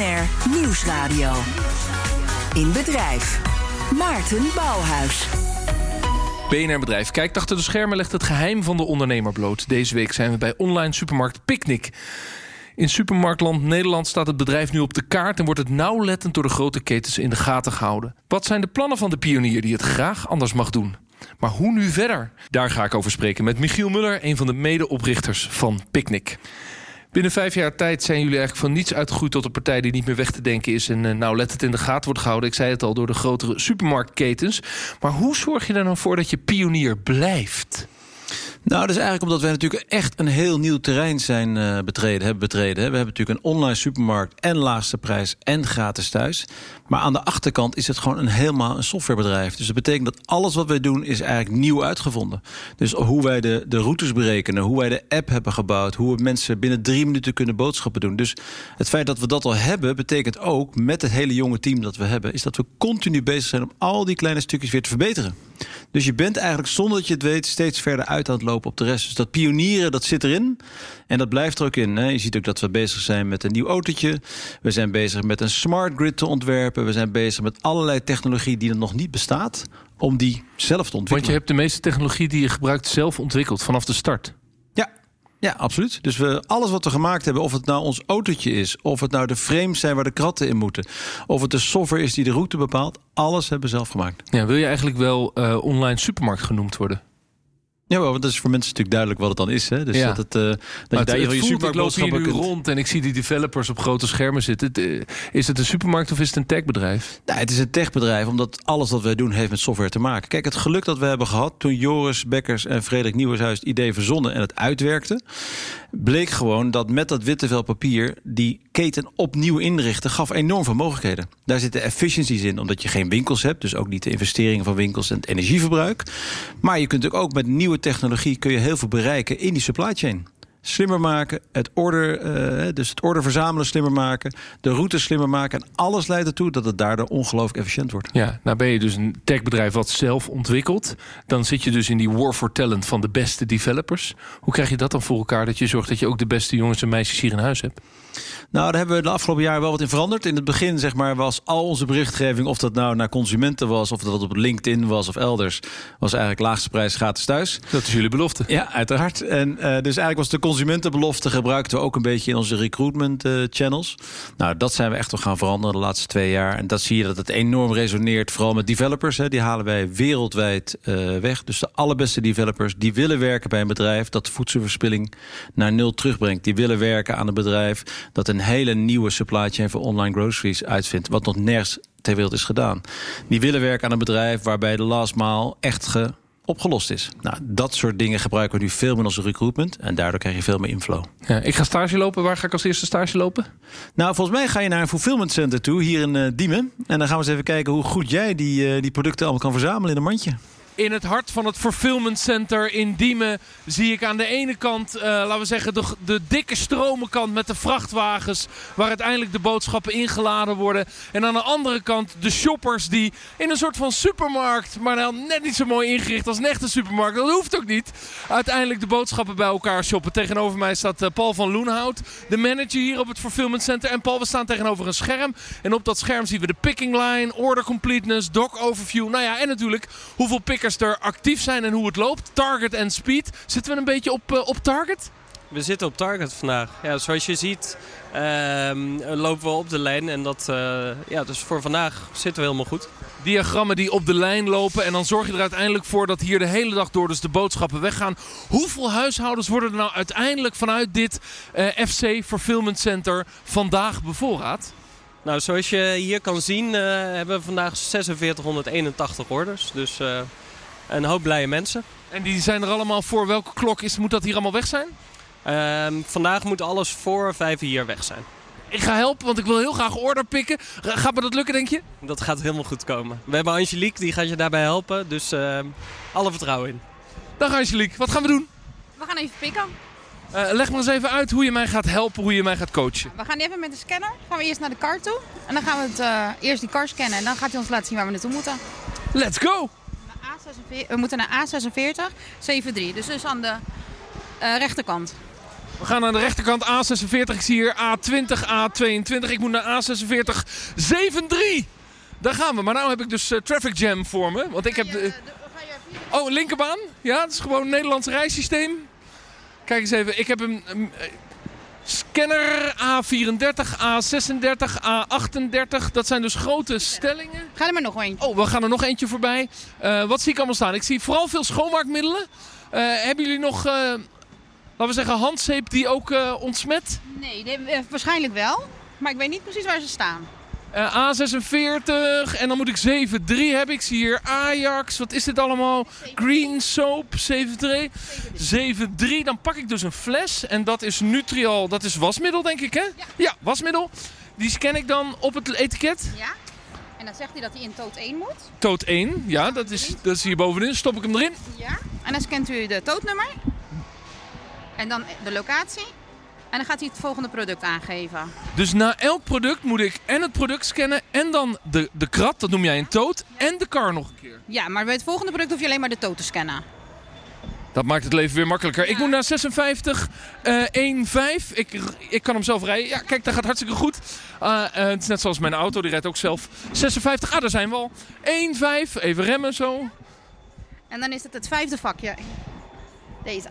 BNR Nieuwsradio. In bedrijf. Maarten Bouwhuis. BNR Bedrijf kijkt achter de schermen, legt het geheim van de ondernemer bloot. Deze week zijn we bij online supermarkt Picnic. In supermarktland Nederland staat het bedrijf nu op de kaart en wordt het nauwlettend door de grote ketens in de gaten gehouden. Wat zijn de plannen van de pionier die het graag anders mag doen? Maar hoe nu verder? Daar ga ik over spreken met Michiel Muller, een van de medeoprichters van Picnic. Binnen vijf jaar tijd zijn jullie eigenlijk van niets uitgegroeid tot een partij die niet meer weg te denken is en uh, nou let het in de gaten wordt gehouden. Ik zei het al door de grotere supermarktketens. Maar hoe zorg je er dan voor dat je pionier blijft? Nou, dat is eigenlijk omdat wij natuurlijk echt een heel nieuw terrein zijn uh, betreden, hebben betreden. We hebben natuurlijk een online supermarkt en laagste prijs en gratis thuis. Maar aan de achterkant is het gewoon een helemaal een softwarebedrijf. Dus dat betekent dat alles wat wij doen is eigenlijk nieuw uitgevonden. Dus hoe wij de, de routes berekenen, hoe wij de app hebben gebouwd... hoe we mensen binnen drie minuten kunnen boodschappen doen. Dus het feit dat we dat al hebben, betekent ook met het hele jonge team dat we hebben... is dat we continu bezig zijn om al die kleine stukjes weer te verbeteren. Dus je bent eigenlijk zonder dat je het weet steeds verder uit aan het lopen op de rest. Dus dat pionieren, dat zit erin. En dat blijft er ook in. Hè. Je ziet ook dat we bezig zijn met een nieuw autootje. We zijn bezig met een smart grid te ontwerpen. We zijn bezig met allerlei technologie die er nog niet bestaat. Om die zelf te ontwikkelen. Want je hebt de meeste technologie die je gebruikt zelf ontwikkeld vanaf de start. Ja, absoluut. Dus we, alles wat we gemaakt hebben, of het nou ons autootje is, of het nou de frames zijn waar de kratten in moeten, of het de software is die de route bepaalt, alles hebben we zelf gemaakt. Ja, wil je eigenlijk wel uh, online supermarkt genoemd worden? Ja, want dat is voor mensen natuurlijk duidelijk wat het dan is. Hè? Dus ja. dat het, uh, dat je daar het je voelt, ik loop hier rond en ik zie die developers op grote schermen zitten. Het, uh, is het een supermarkt of is het een techbedrijf? Nou, het is een techbedrijf, omdat alles wat wij doen heeft met software te maken. Kijk, het geluk dat we hebben gehad toen Joris Bekkers en Frederik Nieuwershuis het idee verzonnen en het uitwerkten, bleek gewoon dat met dat witte vel papier die keten opnieuw inrichten gaf enorm veel mogelijkheden. Daar zitten efficiencies in, omdat je geen winkels hebt, dus ook niet de investeringen van winkels en het energieverbruik. Maar je kunt ook met nieuwe technologie kun je heel veel bereiken in die supply chain. Slimmer maken, het order, uh, dus het order verzamelen slimmer maken, de route slimmer maken. En alles leidt ertoe dat het daardoor ongelooflijk efficiënt wordt. Ja, nou ben je dus een techbedrijf wat zelf ontwikkelt. Dan zit je dus in die war for talent van de beste developers. Hoe krijg je dat dan voor elkaar dat je zorgt dat je ook de beste jongens en meisjes hier in huis hebt? Nou, daar hebben we de afgelopen jaren wel wat in veranderd. In het begin zeg maar, was al onze berichtgeving, of dat nou naar consumenten was, of dat op LinkedIn was of elders, was eigenlijk laagste prijs gratis thuis. Dat is jullie belofte. Ja, uiteraard. En uh, dus eigenlijk was de consumentenbelofte gebruikten we ook een beetje in onze recruitment uh, channels. Nou, dat zijn we echt wel gaan veranderen de laatste twee jaar. En dat zie je dat het enorm resoneert, vooral met developers. Hè. Die halen wij wereldwijd uh, weg. Dus de allerbeste developers die willen werken bij een bedrijf dat voedselverspilling naar nul terugbrengt. Die willen werken aan een bedrijf dat een hele nieuwe supply chain voor online groceries uitvindt. Wat nog nergens ter wereld is gedaan. Die willen werken aan een bedrijf waarbij de last mile echt ge opgelost is. Nou, dat soort dingen gebruiken we nu veel meer in onze recruitment. En daardoor krijg je veel meer inflow. Ja, ik ga stage lopen. Waar ga ik als eerste stage lopen? Nou, volgens mij ga je naar een fulfillment center toe, hier in uh, Diemen. En dan gaan we eens even kijken hoe goed jij die, uh, die producten allemaal kan verzamelen in een mandje in het hart van het fulfillment center in Diemen zie ik aan de ene kant, uh, laten we zeggen, de, dikke stromenkant met de vrachtwagens waar uiteindelijk de boodschappen ingeladen worden. En aan de andere kant de shoppers die in een soort van supermarkt, maar dan net niet zo mooi ingericht als een echte supermarkt, dat hoeft ook niet, uiteindelijk de boodschappen bij elkaar shoppen. Tegenover mij staat uh, Paul van Loenhout, de manager hier op het fulfillment center. En Paul, we staan tegenover een scherm en op dat scherm zien we de picking line, order completeness, dock overview. Nou ja, en natuurlijk hoeveel pickers er actief zijn en hoe het loopt. Target en speed. Zitten we een beetje op, uh, op target? We zitten op target vandaag. Ja, zoals je ziet uh, lopen we op de lijn. En dat, uh, ja, dus voor vandaag zitten we helemaal goed. Diagrammen die op de lijn lopen. En dan zorg je er uiteindelijk voor dat hier de hele dag door dus de boodschappen weggaan. Hoeveel huishoudens worden er nou uiteindelijk vanuit dit uh, FC Fulfillment Center vandaag bevoorraad? Nou, zoals je hier kan zien uh, hebben we vandaag 4681 orders. Dus een hoop blije mensen. En die zijn er allemaal voor welke klok is? Moet dat hier allemaal weg zijn? Uh, vandaag moet alles voor vijf hier weg zijn. Ik ga helpen, want ik wil heel graag order pikken. Gaat me dat lukken, denk je? Dat gaat helemaal goed komen. We hebben Angelique, die gaat je daarbij helpen. Dus alle vertrouwen in. Dag Angelique, wat gaan we doen? We gaan even pikken. Uh, leg maar eens even uit hoe je mij gaat helpen, hoe je mij gaat coachen. We gaan even met de scanner. Gaan we eerst naar de kar toe. En dan gaan we het, uh, eerst die kar scannen. En dan gaat hij ons laten zien waar we naartoe moeten. Let's go! We moeten naar A46, 73. Dus dus aan de uh, rechterkant. We gaan aan de rechterkant A46. Ik zie hier A20, A22. Ik moet naar A46 73. Daar gaan we. Maar nu heb ik dus uh, traffic jam voor me. Want ik heb... De... Oh, linkerbaan? Ja, het is gewoon een Nederlands rijsysteem. Kijk eens even. Ik heb een... Scanner A34, A36, A38. Dat zijn dus grote stellingen. Ga er maar nog eentje. Oh, we gaan er nog eentje voorbij. Uh, wat zie ik allemaal staan? Ik zie vooral veel schoonmaakmiddelen. Uh, hebben jullie nog, uh, laten we zeggen, handzeep die ook ontsmet? Nee, de, waarschijnlijk wel. Maar ik weet niet precies waar ze staan. Uh, A46 en dan moet ik 7-3 hebben. Ik zie hier Ajax. Wat is dit allemaal? Green Soap 7-3. 7-3. Dan pak ik dus een fles. En dat is Nutrial. Dat is wasmiddel denk ik hè? Ja. ja, wasmiddel. Die scan ik dan op het etiket. Ja. En dan zegt hij dat hij in toot 1 moet. Toot 1, ja. Dat is, dat is hier bovenin. Stop ik hem erin. Ja. En dan scant u de tootnummer. En dan de locatie. En dan gaat hij het volgende product aangeven. Dus na elk product moet ik en het product scannen en dan de, de krat, dat noem jij een toot, en de kar nog een keer. Ja, maar bij het volgende product hoef je alleen maar de toot te scannen. Dat maakt het leven weer makkelijker. Ja. Ik moet naar 56, uh, 1, 5. Ik, ik kan hem zelf rijden. Ja, kijk, dat gaat hartstikke goed. Uh, uh, het is net zoals mijn auto, die rijdt ook zelf. 56, ah, daar zijn we al. 1, 5, even remmen zo. En dan is het het vijfde vakje. Deze.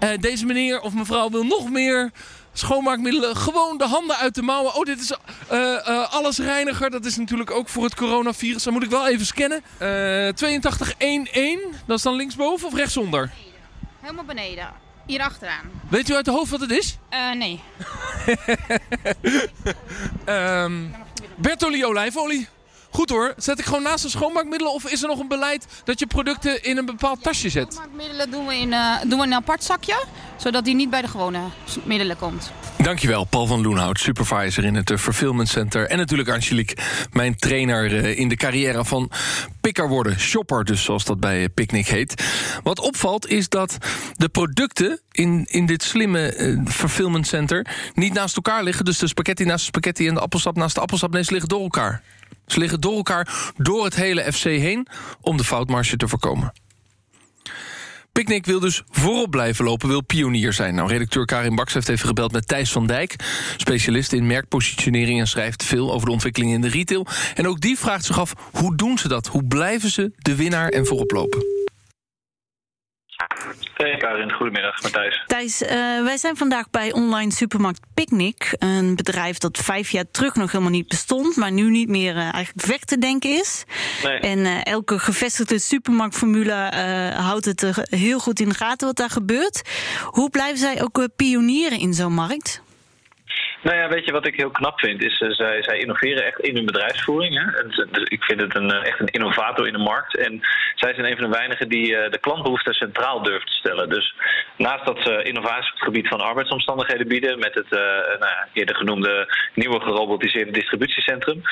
Uh, deze meneer of mevrouw wil nog meer schoonmaakmiddelen. Gewoon de handen uit de mouwen. Oh, dit is uh, uh, allesreiniger. Dat is natuurlijk ook voor het coronavirus. Dan moet ik wel even scannen. 8211. Dat is dan linksboven of rechtsonder? Helemaal beneden. Hier achteraan. Weet u uit de hoofd wat het is? nee. um, Bertolli olijfolie. Goed hoor. Zet ik gewoon naast de schoonmaakmiddelen of is er nog een beleid dat je producten in een bepaald tasje zet? Schoonmaakmiddelen doen we in, uh, doen we in een apart zakje, zodat die niet bij de gewone middelen komt. Dankjewel, Paul van Loenhout, supervisor in het uh, Fulfillment Center. En natuurlijk Angelique, mijn trainer uh, in de carrière van picker worden. Shopper dus, zoals dat bij Picnic heet. Wat opvalt is dat de producten in, in dit slimme Fulfillment Center niet naast elkaar liggen. Dus de spaghetti naast de spaghetti en de appelsap naast de appelsap. Nee, ze liggen door elkaar. Ze liggen door elkaar door het hele FC heen om de foutmarge te voorkomen. Picnic wil dus voorop blijven lopen, wil pionier zijn. Nou, redacteur Karin Baks heeft even gebeld met Thijs van Dijk... specialist in merkpositionering en schrijft veel over de ontwikkelingen in de retail. En ook die vraagt zich af, hoe doen ze dat? Hoe blijven ze de winnaar en voorop lopen? Hey Karin, goedemiddag. Matthijs. Thijs, uh, wij zijn vandaag bij online supermarkt Picnic. Een bedrijf dat vijf jaar terug nog helemaal niet bestond... maar nu niet meer uh, eigenlijk weg te denken is. Nee. En uh, elke gevestigde supermarktformule houdt het er heel goed in de gaten wat daar gebeurt. Hoe blijven zij ook pionieren in zo'n markt? Nou ja, weet je wat ik heel knap vind? Is uh, zij, zij innoveren echt in hun bedrijfsvoering. Hè? En dus ik vind het een, echt een innovator in de markt. En zij zijn een van de weinigen die uh, de klantbehoeften centraal durft te stellen. Dus naast dat ze innovatie op het gebied van arbeidsomstandigheden bieden, met het nou eerder genoemde nieuwe gerobotiseerde distributiecentrum,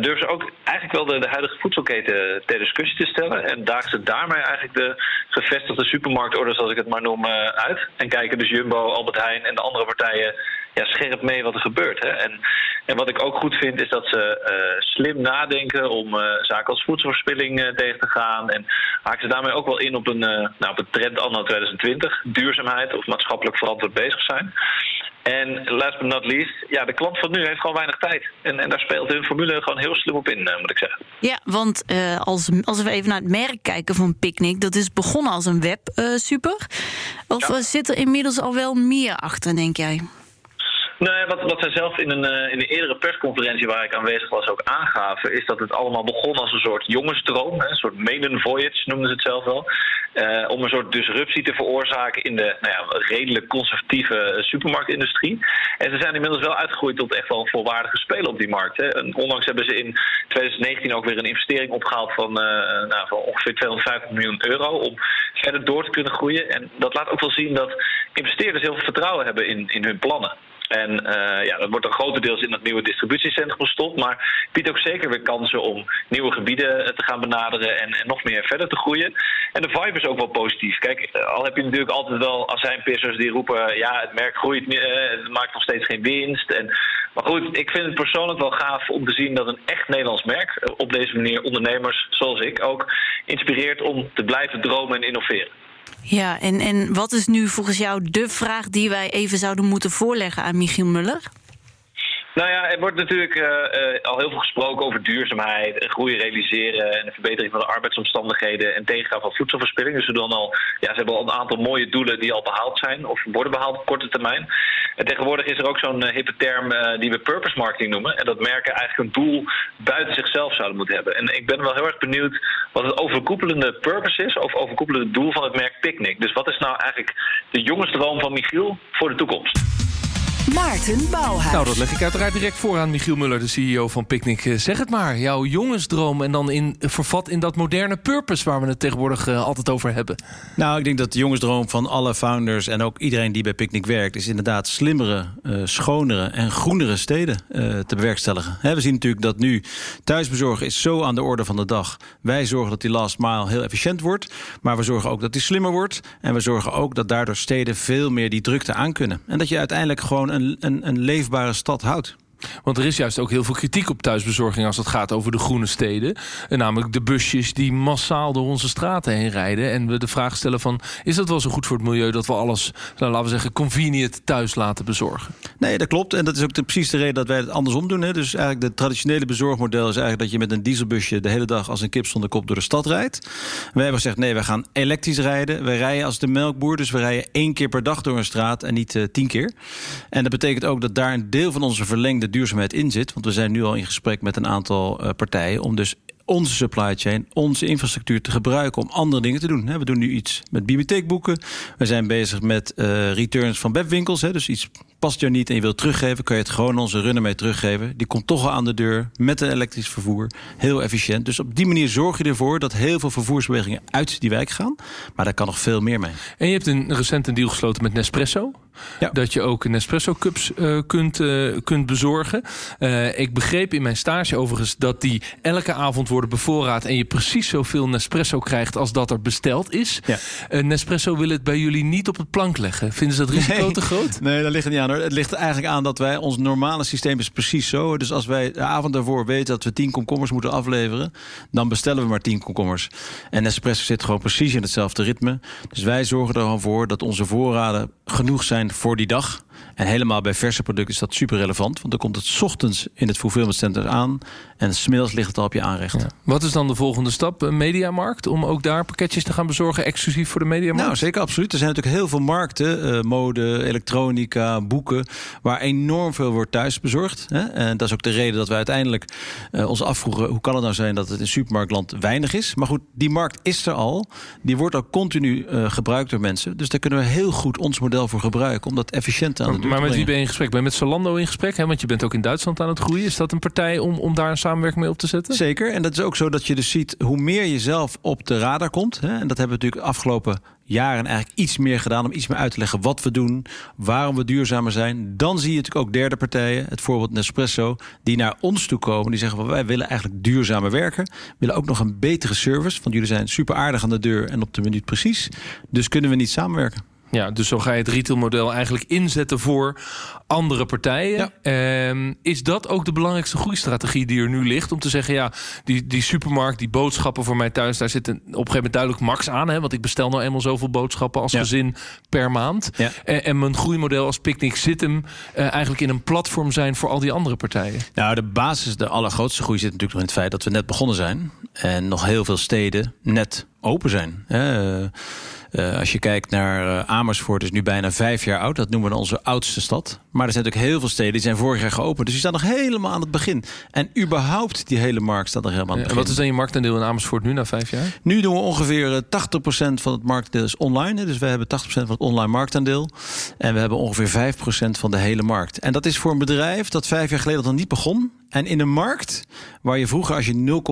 durven ze ook eigenlijk wel de, de huidige voedselketen ter discussie te stellen. En dagen ze daarmee eigenlijk de gevestigde supermarktorders, zoals ik het maar noem, uit. En kijken dus Jumbo, Albert Heijn en de andere partijen ja, scherp mee wat er gebeurt. Hè. En, en wat ik ook goed vind is dat ze uh, slim nadenken om uh, zaken als voedselverspilling uh, tegen te gaan. En haken ze daarmee ook wel in op een, nou, op een trend anno 2020, duurzaamheid of maatschappelijk verantwoord bezig zijn. En last but not least, ja, de klant van nu heeft gewoon weinig tijd. En, en daar speelt hun formule gewoon heel slim op in, moet ik zeggen. Ja, want uh, als, als we even naar het merk kijken van Picnic, dat is begonnen als een web uh, super. Of ja. zit er inmiddels al wel meer achter, denk jij? Nee, wat, wat zij zelf in een, uh, in eerdere persconferentie waar ik aanwezig was ook aangaven, is dat het allemaal begon als een soort jongensdroom, een soort maiden voyage noemden ze het zelf wel, uh, om een soort disruptie te veroorzaken in de nou ja, redelijk conservatieve supermarktindustrie. En ze zijn inmiddels wel uitgegroeid tot echt wel een volwaardige speler op die markt. Hè. En onlangs hebben ze in 2019 ook weer een investering opgehaald van, uh, nou, van ongeveer 250 miljoen euro om verder door te kunnen groeien. En dat laat ook wel zien dat investeerders heel veel vertrouwen hebben in, in hun plannen. En uh, ja, dat wordt een grotendeels in dat nieuwe distributiecentrum gestopt. Maar biedt ook zeker weer kansen om nieuwe gebieden te gaan benaderen en, en, nog meer verder te groeien. En de vibe is ook wel positief. Kijk, al heb je natuurlijk altijd wel azijnpissers die roepen... ja, het merk groeit, het maakt nog steeds geen winst. En, maar goed, ik vind het persoonlijk wel gaaf om te zien dat een echt Nederlands merk... op deze manier ondernemers, zoals ik ook, inspireert om te blijven dromen en innoveren. Ja, en, en wat is nu volgens jou de vraag die wij even zouden moeten voorleggen aan Michiel Muller? Nou ja, er wordt natuurlijk uh, uh, al heel veel gesproken over duurzaamheid, groei realiseren en de verbetering van de arbeidsomstandigheden en tegengaan van voedselverspilling. Dus we doen al, ja, ze hebben al een aantal mooie doelen die al behaald zijn of worden behaald op korte termijn. En tegenwoordig is er ook zo'n uh, hippe term die we purpose marketing noemen. En dat merken eigenlijk een doel buiten zichzelf zouden moeten hebben. En ik ben wel heel erg benieuwd wat het overkoepelende purpose is, of overkoepelende doel van het merk Picnic. Dus wat is nou eigenlijk de jongensdroom van Michiel voor de toekomst? Maarten Bouwhuis. Nou, dat leg ik uiteraard direct voor aan Michiel Muller, de CEO van Picnic. Eh, zeg het maar, jouw jongensdroom en dan in, vervat in dat moderne purpose... waar we het tegenwoordig uh, altijd over hebben. Nou, ik denk dat de jongensdroom van alle founders... en ook iedereen die bij Picnic werkt... is inderdaad slimmere, uh, schonere en groenere steden te bewerkstelligen. He, we zien natuurlijk dat nu thuisbezorgen is zo aan de orde van de dag. Wij zorgen dat die last mile heel efficiënt wordt... maar we zorgen ook dat die slimmer wordt... en we zorgen ook dat daardoor steden veel meer die drukte aan kunnen. En dat je uiteindelijk gewoon een, een, leefbare stad houdt. Want er is juist ook heel veel kritiek op thuisbezorging als het gaat over de groene steden. En namelijk de busjes die massaal door onze straten heen rijden. En we de vraag stellen van, is dat wel zo goed voor het milieu... dat we alles, nou, laten we zeggen, convenient thuis laten bezorgen? Nee, dat klopt. En dat is ook de, precies de reden dat wij het andersom doen. Hè. Dus eigenlijk de traditionele bezorgmodel is eigenlijk dat je met een dieselbusje... de hele dag als een kip zonder kop door de stad rijdt. Wij hebben gezegd, nee, we gaan elektrisch rijden. We rijden als de melkboer, dus we rijden één keer per dag door een straat... en niet uh, tien keer. En dat betekent ook dat daar een deel van onze verlengde duurzaamheid in zit. Want we zijn nu al in gesprek met een aantal uh, partijen om dus onze supply chain, onze infrastructuur te gebruiken om andere dingen te doen. We doen nu iets met bibliotheekboeken. We zijn bezig met uh, returns van webwinkels. Dus iets past jou niet en je wilt teruggeven, kan je het gewoon onze runner mee teruggeven. Die komt toch al aan de deur met een elektrisch vervoer. Heel efficiënt. Dus op die manier zorg je ervoor dat heel veel vervoersbewegingen uit die wijk gaan. Maar daar kan nog veel meer mee. En je hebt een recent een deal gesloten met Nespresso. Ja. Dat je ook Nespresso cups uh, kunt, uh, kunt bezorgen. Uh, ik begreep in mijn stage overigens dat die elke avond worden bevoorraad. En je precies zoveel Nespresso krijgt als dat er besteld is. Ja. Nespresso wil het bij jullie niet op het plank leggen. Vinden ze dat risico nee. te groot? Nee, dat ligt er niet aan hoor. Het ligt eigenlijk aan dat wij, ons normale systeem is precies zo. Dus als wij de avond daarvoor weten dat we 10 komkommers moeten afleveren. Dan bestellen we maar 10 komkommers. En Nespresso zit gewoon precies in hetzelfde ritme. Dus wij zorgen er gewoon voor dat onze voorraden genoeg zijn voor die dag. En helemaal bij verse producten is dat super relevant. Want dan komt het ochtends in het fulfillment center aan. En smiddags ligt het al op je aanrecht. Ja. Wat is dan de volgende stap? Een mediamarkt? Om ook daar pakketjes te gaan bezorgen exclusief voor de mediamarkt? Nou, zeker absoluut. Er zijn natuurlijk heel veel markten. Uh, mode, elektronica, boeken. Waar enorm veel wordt thuis bezorgd. Hè? En dat is ook de reden dat we uiteindelijk uh, ons afvroegen... hoe kan het nou zijn dat het in supermarktland weinig is? Maar goed, die markt is er al. Die wordt ook continu uh, gebruikt door mensen. Dus daar kunnen we heel goed ons model voor gebruiken... om dat efficiënt aan maar met wie ben je in gesprek? Ben je met Zalando in gesprek? Hè? Want je bent ook in Duitsland aan het groeien. Is dat een partij om, om daar een samenwerking mee op te zetten? Zeker. En dat is ook zo dat je dus ziet hoe meer je zelf op de radar komt. Hè? En dat hebben we natuurlijk afgelopen jaren eigenlijk iets meer gedaan om iets meer uit te leggen wat we doen, waarom we duurzamer zijn. Dan zie je natuurlijk ook derde partijen, het voorbeeld Nespresso, die naar ons toe komen. Die zeggen: wij willen eigenlijk duurzamer werken, willen ook nog een betere service. Want jullie zijn super aardig aan de deur en op de minuut precies. Dus kunnen we niet samenwerken. Ja, dus zo ga je het retailmodel eigenlijk inzetten voor andere partijen. Ja. Um, is dat ook de belangrijkste groeistrategie die er nu ligt? Om te zeggen, ja, die, die supermarkt, die boodschappen voor mij thuis... daar zit een, op een gegeven moment duidelijk max aan. Hè, want ik bestel nou eenmaal zoveel boodschappen als ja. gezin per maand. Ja. En, en, mijn groeimodel als Picnic zit hem uh, eigenlijk in een platform zijn... voor al die andere partijen. Nou, de basis, de allergrootste groei zit natuurlijk nog in het feit... dat we net begonnen zijn. En nog heel veel steden net open zijn. Uh, Uh, als je kijkt naar uh, Amersfoort, is nu bijna vijf jaar oud. Dat noemen we onze oudste stad. Maar er zijn natuurlijk heel veel steden die zijn vorig jaar geopend. Dus die staan nog helemaal aan het begin. En überhaupt die hele markt staat nog helemaal aan het begin. En wat is dan je marktaandeel in Amersfoort nu na vijf jaar? Nu doen we ongeveer 80% van het marktaandeel is online. Dus we hebben 80% van het online marktaandeel. En we hebben ongeveer 5% van de hele markt. En dat is voor een bedrijf dat vijf jaar geleden nog niet begon. En in een markt waar je vroeger als je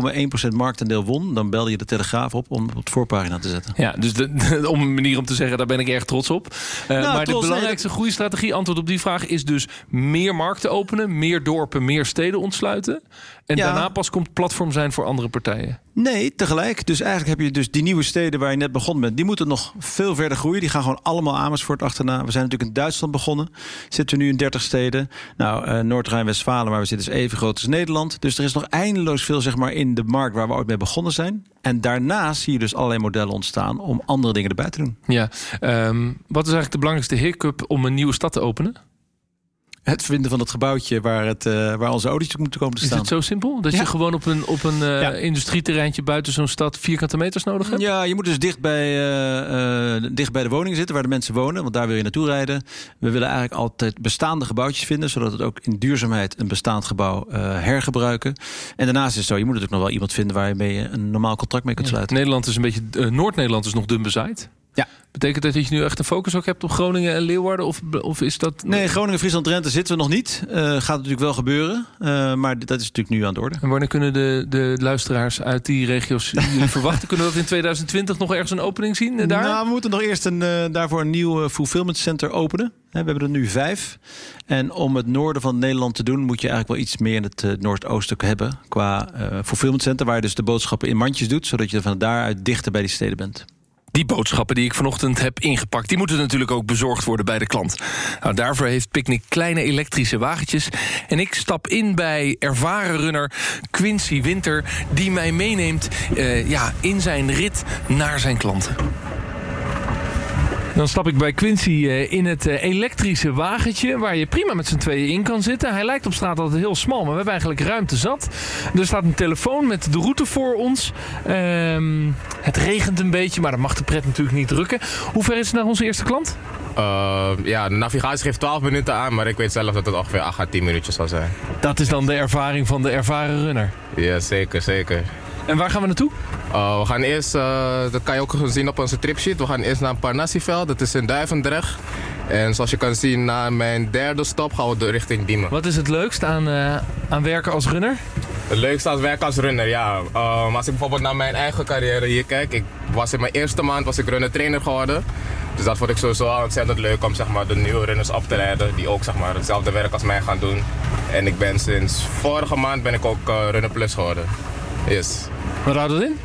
0,1% marktaandeel won... dan belde je de Telegraaf op om op het voorpagina te zetten. Ja, dus de, de, om een manier om te zeggen, daar ben ik erg trots op. Uh, nou, maar trots, de belangrijkste nee, groeistrategie, antwoord op die vraag... is dus meer markten openen, meer dorpen, meer steden ontsluiten. En ja. daarna pas komt platform zijn voor andere partijen. Nee, tegelijk. Dus eigenlijk heb je dus die nieuwe steden waar je net begonnen bent... die moeten nog veel verder groeien. Die gaan gewoon allemaal Amersfoort achterna. We zijn natuurlijk in Duitsland begonnen. Zitten we nu in 30 steden. Nou, uh, Noord-Rijn-Westfalen, maar we zitten dus even groot als Nederland. Dus er is nog eindeloos veel zeg maar, in de markt waar we ooit mee begonnen zijn. En daarnaast zie je dus allerlei modellen ontstaan... om andere dingen erbij te doen. Ja, um, wat is eigenlijk de belangrijkste hiccup om een nieuwe stad te openen? Het vinden van het gebouwtje waar, het, uh, waar onze autootjes moeten komen te staan. Is het zo simpel? Dat Ja. je gewoon op een, op een uh, Ja. industrieterreintje buiten zo'n stad vierkante meters nodig hebt? Ja, je moet dus dicht bij, eh, eh, dicht bij de woningen zitten waar de mensen wonen. Want daar wil je naartoe rijden. We willen eigenlijk altijd bestaande gebouwtjes vinden. Zodat het ook in duurzaamheid een bestaand gebouw eh, hergebruiken. En daarnaast is het zo, je moet natuurlijk nog wel iemand vinden waar je mee een normaal contract mee kunt sluiten. Nederland is een beetje, eh, Noord-Nederland is nog dun bezaaid. Ja. Betekent dat dat je nu echt een focus ook hebt op Groningen en Leeuwarden? Of, of is dat... Nee, Groningen, Friesland, Drenthe zitten we nog niet. Eh, gaat natuurlijk wel gebeuren. Eh, maar dat is natuurlijk nu aan de orde. En wanneer kunnen de, de luisteraars uit die regio's jullie verwachten? Kunnen we dat in 2020 nog ergens een opening zien eh, daar? Nou, we moeten nog eerst een, daarvoor een nieuw fulfillment center openen. We hebben er nu vijf. En om het noorden van Nederland te doen, moet je eigenlijk wel iets meer in het noordoosten hebben. Qua fulfillment center, waar je dus de boodschappen in mandjes doet. Zodat je van daaruit dichter bij die steden bent. Die boodschappen die ik vanochtend heb ingepakt... die moeten natuurlijk ook bezorgd worden bij de klant. Nou, daarvoor heeft Picnic kleine elektrische wagentjes. En ik stap in bij ervaren runner Quincy Winter... die mij meeneemt eh, ja, in zijn rit naar zijn klanten. Dan stap ik bij Quincy eh, in het eh, elektrische wagentje... waar je prima met z'n tweeën in kan zitten. Hij lijkt op straat altijd heel smal, maar we hebben eigenlijk ruimte zat. Er staat een telefoon met de route voor ons. Ehm, het regent een beetje, maar dat mag de pret natuurlijk niet drukken. Hoe ver is het naar onze eerste klant? Uh, ja, de navigatie geeft 12 minuten aan, maar ik weet zelf dat het ongeveer 8 à 10 minuutjes zal zijn. Dat is dan de ervaring van de ervaren runner. Ja, zeker, zeker. En waar gaan we naartoe? Uh, we gaan eerst, uh, dat kan je ook zien op onze tripsheet, we gaan eerst naar Parnassieveld, dat is in Duivendrecht. En zoals je kan zien, na mijn derde stop gaan we de richting Diemen. Wat is het leukst aan, uh, aan werken als runner? Het leukste als werken als runner, ja. Uh, als ik bijvoorbeeld naar mijn eigen carrière hier kijk, ik was in mijn eerste maand was ik runner trainer geworden. Dus dat vond ik sowieso ontzettend leuk om zeg maar, de nieuwe runners op te leiden. Die ook zeg maar, hetzelfde werk als mij gaan doen. En ik ben sinds vorige maand ben ik ook Runner Plus geworden. Yes. Wat houdt dat in?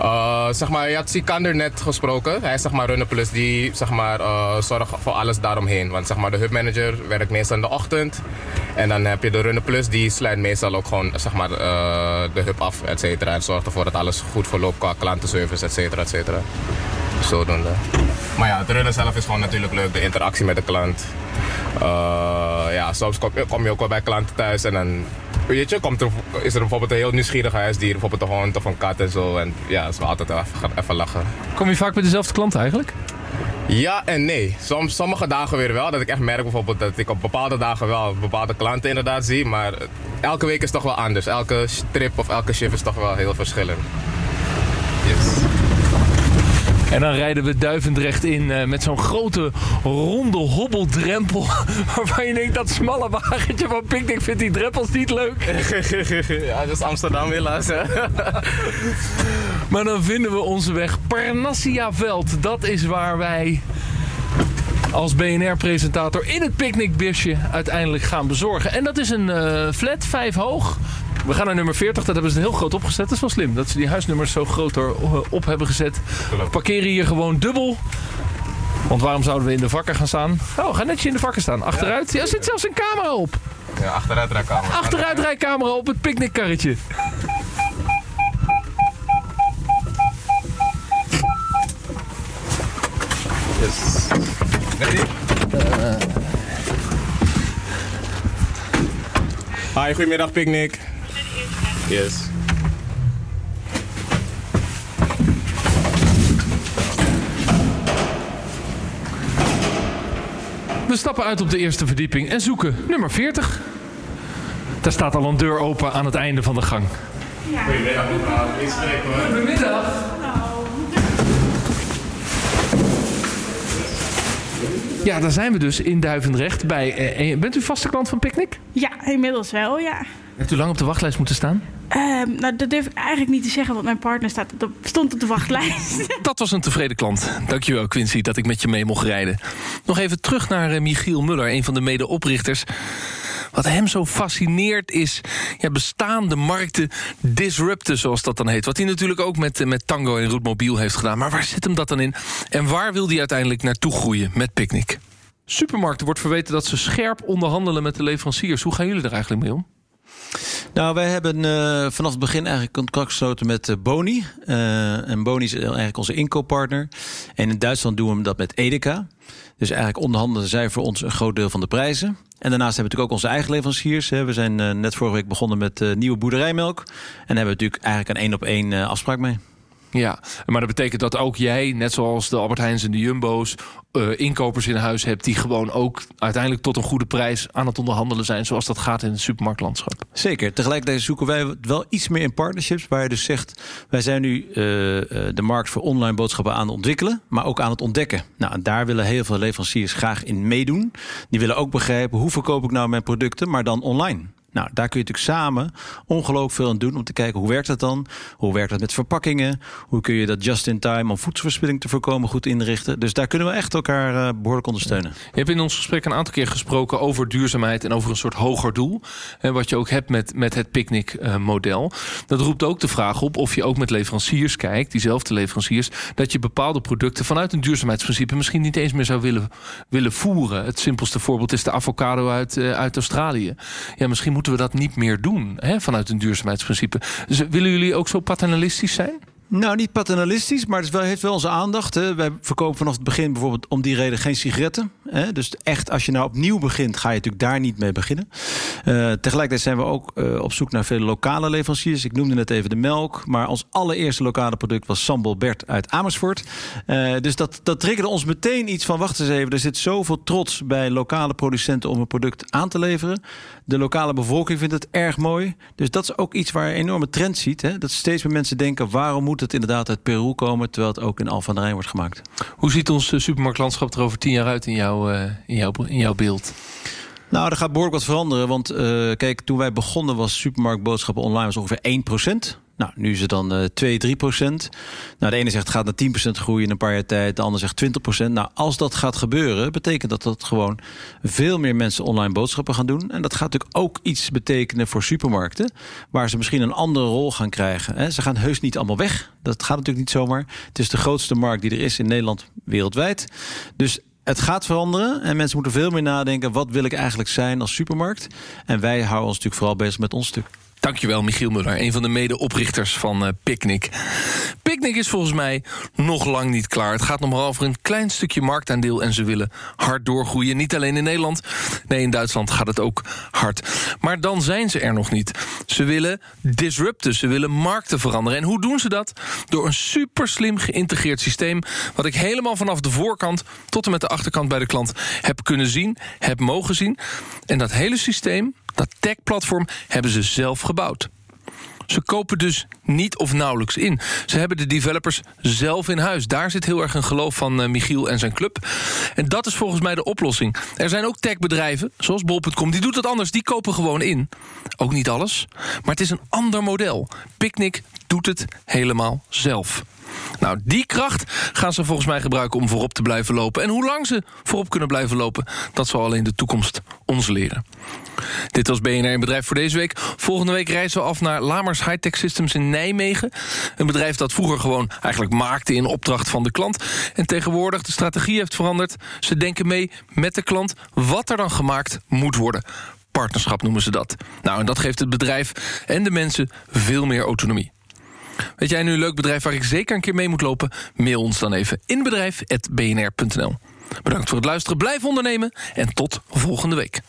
Uh, zeg maar, je had Sikander net gesproken. Hij is zeg maar Runner Plus die zeg maar, uh, zorgt voor alles daaromheen. Want zeg maar, de hubmanager werkt meestal in de ochtend. En dan heb je de Runner Plus die sluit meestal ook gewoon zeg maar, uh, de hub af, et cetera. En zorgt ervoor dat alles goed verloopt qua klantenservice, et cetera, et cetera. Zodoende. Maar ja, het runnen zelf is gewoon natuurlijk leuk, de interactie met de klant. Ja, soms kom, kom, je ook wel bij klanten thuis en dan weet je, komt er, is er bijvoorbeeld een heel nieuwsgierig huisdier, bijvoorbeeld een hond of een kat en zo. En ja, dat is wel altijd even, even lachen. Kom je vaak bij dezelfde klant eigenlijk? Ja en nee. Soms, sommige dagen weer wel. Dat ik echt merk bijvoorbeeld dat ik op bepaalde dagen wel bepaalde klanten inderdaad zie. Maar elke week is toch wel anders. Elke trip of elke shift is toch wel heel verschillend. Yes. En dan rijden we Duivendrecht in uh, met zo'n grote ronde hobbeldrempel. Waarvan je denkt dat smalle wagentje van Picnic vindt die drempels niet leuk. ja, dat is Amsterdam helaas. Hè? maar dan vinden we onze weg Parnassiaveld. Dat is waar wij als BNR-presentator in het picknickbusje uiteindelijk gaan bezorgen. En dat is een uh, flat, vijf hoog. We gaan naar nummer 40, dat hebben ze heel groot opgezet. Dat is wel slim, dat ze die huisnummers zo groot op hebben gezet. We parkeren hier gewoon dubbel. Want waarom zouden we in de vakken gaan staan? Oh, we gaan netjes in de vakken staan. Achteruit, ja, er zit zelfs een camera op. Ja, achteruitrijcamera. Achteruitrijcamera op het picknickkarretje. Yes. Ready? Uh. Hi, goedemiddag Picnic. Yes. We stappen uit op de eerste verdieping en zoeken nummer 40. Daar staat al een deur open aan het einde van de gang. Ja. Goedemiddag mevrouw, hoor. Goedemiddag. Ja, daar zijn we dus in Duivendrecht. Bij, eh, bent u vaste klant van Picnic? Ja, inmiddels wel, ja. Heeft u lang op de wachtlijst moeten staan? Uh, nou, dat durf ik eigenlijk niet te zeggen, want mijn partner staat de, stond op de wachtlijst. Dat was een tevreden klant. Dankjewel, Quincy, dat ik met je mee mocht rijden. Nog even terug naar uh, Michiel Muller, een van de medeoprichters. wat hem zo fascineert is ja, bestaande markten disrupten, zoals dat dan heet. Wat hij natuurlijk ook met, eh, met Tango en Roetmobiel heeft gedaan. Maar waar zit hem dat dan in? En waar wil hij uiteindelijk naartoe groeien met Picnic? Supermarkten wordt verweten dat ze scherp onderhandelen met de leveranciers. Hoe gaan jullie er eigenlijk mee om? Nou, wij hebben uh, vanaf het begin eigenlijk contract gesloten met uh, Boni. Uh, en Boni is eigenlijk onze inkooppartner. En in Duitsland doen we dat met Edeka. Dus eigenlijk onderhandelen zij voor ons een groot deel van de prijzen. En daarnaast hebben we natuurlijk ook onze eigen leveranciers. We zijn net vorige week begonnen met nieuwe boerderijmelk. En daar hebben we natuurlijk eigenlijk een één op één afspraak mee. Ja, maar dat betekent dat ook jij, net zoals de Albert Heijns en de Jumbo's, uh, inkopers in huis hebt die gewoon ook uiteindelijk tot een goede prijs aan het onderhandelen zijn, zoals dat gaat in het supermarktlandschap. Zeker. Tegelijkertijd zoeken wij wel iets meer in partnerships, waar je dus zegt: wij zijn nu uh, de markt voor online boodschappen aan het ontwikkelen, maar ook aan het ontdekken. Nou, daar willen heel veel leveranciers graag in meedoen. Die willen ook begrijpen hoe verkoop ik nou mijn producten, maar dan online. Nou, daar kun je natuurlijk samen ongelooflijk veel aan doen om te kijken hoe werkt dat dan? Hoe werkt dat met verpakkingen? Hoe kun je dat just in time om voedselverspilling te voorkomen goed inrichten? Dus daar kunnen we echt elkaar uh, behoorlijk ondersteunen. Je hebt in ons gesprek een aantal keer gesproken over duurzaamheid en over een soort hoger doel. En wat je ook hebt met, met het picknick-model. dat roept ook de vraag op of je ook met leveranciers kijkt, diezelfde leveranciers, dat je bepaalde producten vanuit een duurzaamheidsprincipe misschien niet eens meer zou willen, willen voeren. Het simpelste voorbeeld is de avocado uit, uh, uit Australië. Ja, misschien moet moeten we dat niet meer doen hè, vanuit een duurzaamheidsprincipe. Dus willen jullie ook zo paternalistisch zijn? Nou, niet paternalistisch, maar het wel, heeft wel onze aandacht. Hè. Wij verkopen vanaf het begin bijvoorbeeld om die reden geen sigaretten. Hè. Dus echt, als je nou opnieuw begint, ga je natuurlijk daar niet mee beginnen. Uh, tegelijkertijd zijn we ook uh, op zoek naar vele lokale leveranciers. Ik noemde net even de melk, maar ons allereerste lokale product was Sambal Bert uit Amersfoort. Uh, dus dat, dat triggerde ons meteen iets van, wacht eens even, er zit zoveel trots bij lokale producenten om een product aan te leveren. De lokale bevolking vindt het erg mooi. Dus dat is ook iets waar je een enorme trend ziet. Hè. Dat steeds meer mensen denken, waarom moet het inderdaad uit Peru komen, terwijl het ook in Alphen aan de Rijn wordt gemaakt. Hoe ziet ons eh, supermarktlandschap er over tien jaar uit in, jou, uh, in, jouw, in jouw beeld? Nou, er gaat behoorlijk wat veranderen. Want uh, kijk, toen wij begonnen was supermarktboodschappen online was ongeveer 1%. Nou, nu is het dan uh, 2, 3 procent. Nou, de ene zegt het gaat naar 10 procent groeien in een paar jaar tijd. De ander zegt 20 procent. Nou, als dat gaat gebeuren, betekent dat dat gewoon veel meer mensen online boodschappen gaan doen. En dat gaat natuurlijk ook iets betekenen voor supermarkten. Waar ze misschien een andere rol gaan krijgen. Hè. Ze gaan heus niet allemaal weg. Dat gaat natuurlijk niet zomaar. Het is de grootste markt die er is in Nederland wereldwijd. Dus het gaat veranderen en mensen moeten veel meer nadenken... wat wil ik eigenlijk zijn als supermarkt? En wij houden ons natuurlijk vooral bezig met ons stuk. Dankjewel, Michiel Muller, een van de medeoprichters van uh, Picnic. Picnic is volgens mij nog lang niet klaar. Het gaat nog maar over een klein stukje marktaandeel en ze willen hard doorgroeien. Niet alleen in Nederland, nee, in Duitsland gaat het ook hard. Maar dan zijn ze er nog niet. Ze willen disrupten, ze willen markten veranderen. En hoe doen ze dat? Door een super slim geïntegreerd systeem... wat ik helemaal vanaf de voorkant tot en met de achterkant bij de klant heb kunnen zien, heb mogen zien. En dat hele systeem dat tech-platform hebben ze zelf gebouwd. Ze kopen dus niet of nauwelijks in. Ze hebben de developers zelf in huis. Daar zit heel erg een geloof van uh, Michiel en zijn club. En dat is volgens mij de oplossing. Er zijn ook techbedrijven, zoals Bol.com, die doet het anders. Die kopen gewoon in. Ook niet alles, maar het is een ander model. Picnic doet het helemaal zelf. Nou, die kracht gaan ze volgens mij gebruiken om voorop te blijven lopen. En hoe lang ze voorop kunnen blijven lopen, dat zal alleen de toekomst ons leren. Dit was BNR in Bedrijf voor deze week. Volgende week reizen we af naar Lamers Hightech Systems in Nijmegen. Een bedrijf dat vroeger gewoon eigenlijk maakte in opdracht van de klant. En tegenwoordig de strategie heeft veranderd. Ze denken mee met de klant wat er dan gemaakt moet worden partnerschap noemen ze dat. Nou, en dat geeft het bedrijf en de mensen veel meer autonomie. Weet jij nu een leuk bedrijf waar ik zeker een keer mee moet lopen? Mail ons dan even inbedrijf.bnr.nl. Bedankt voor het luisteren, blijf ondernemen en tot volgende week.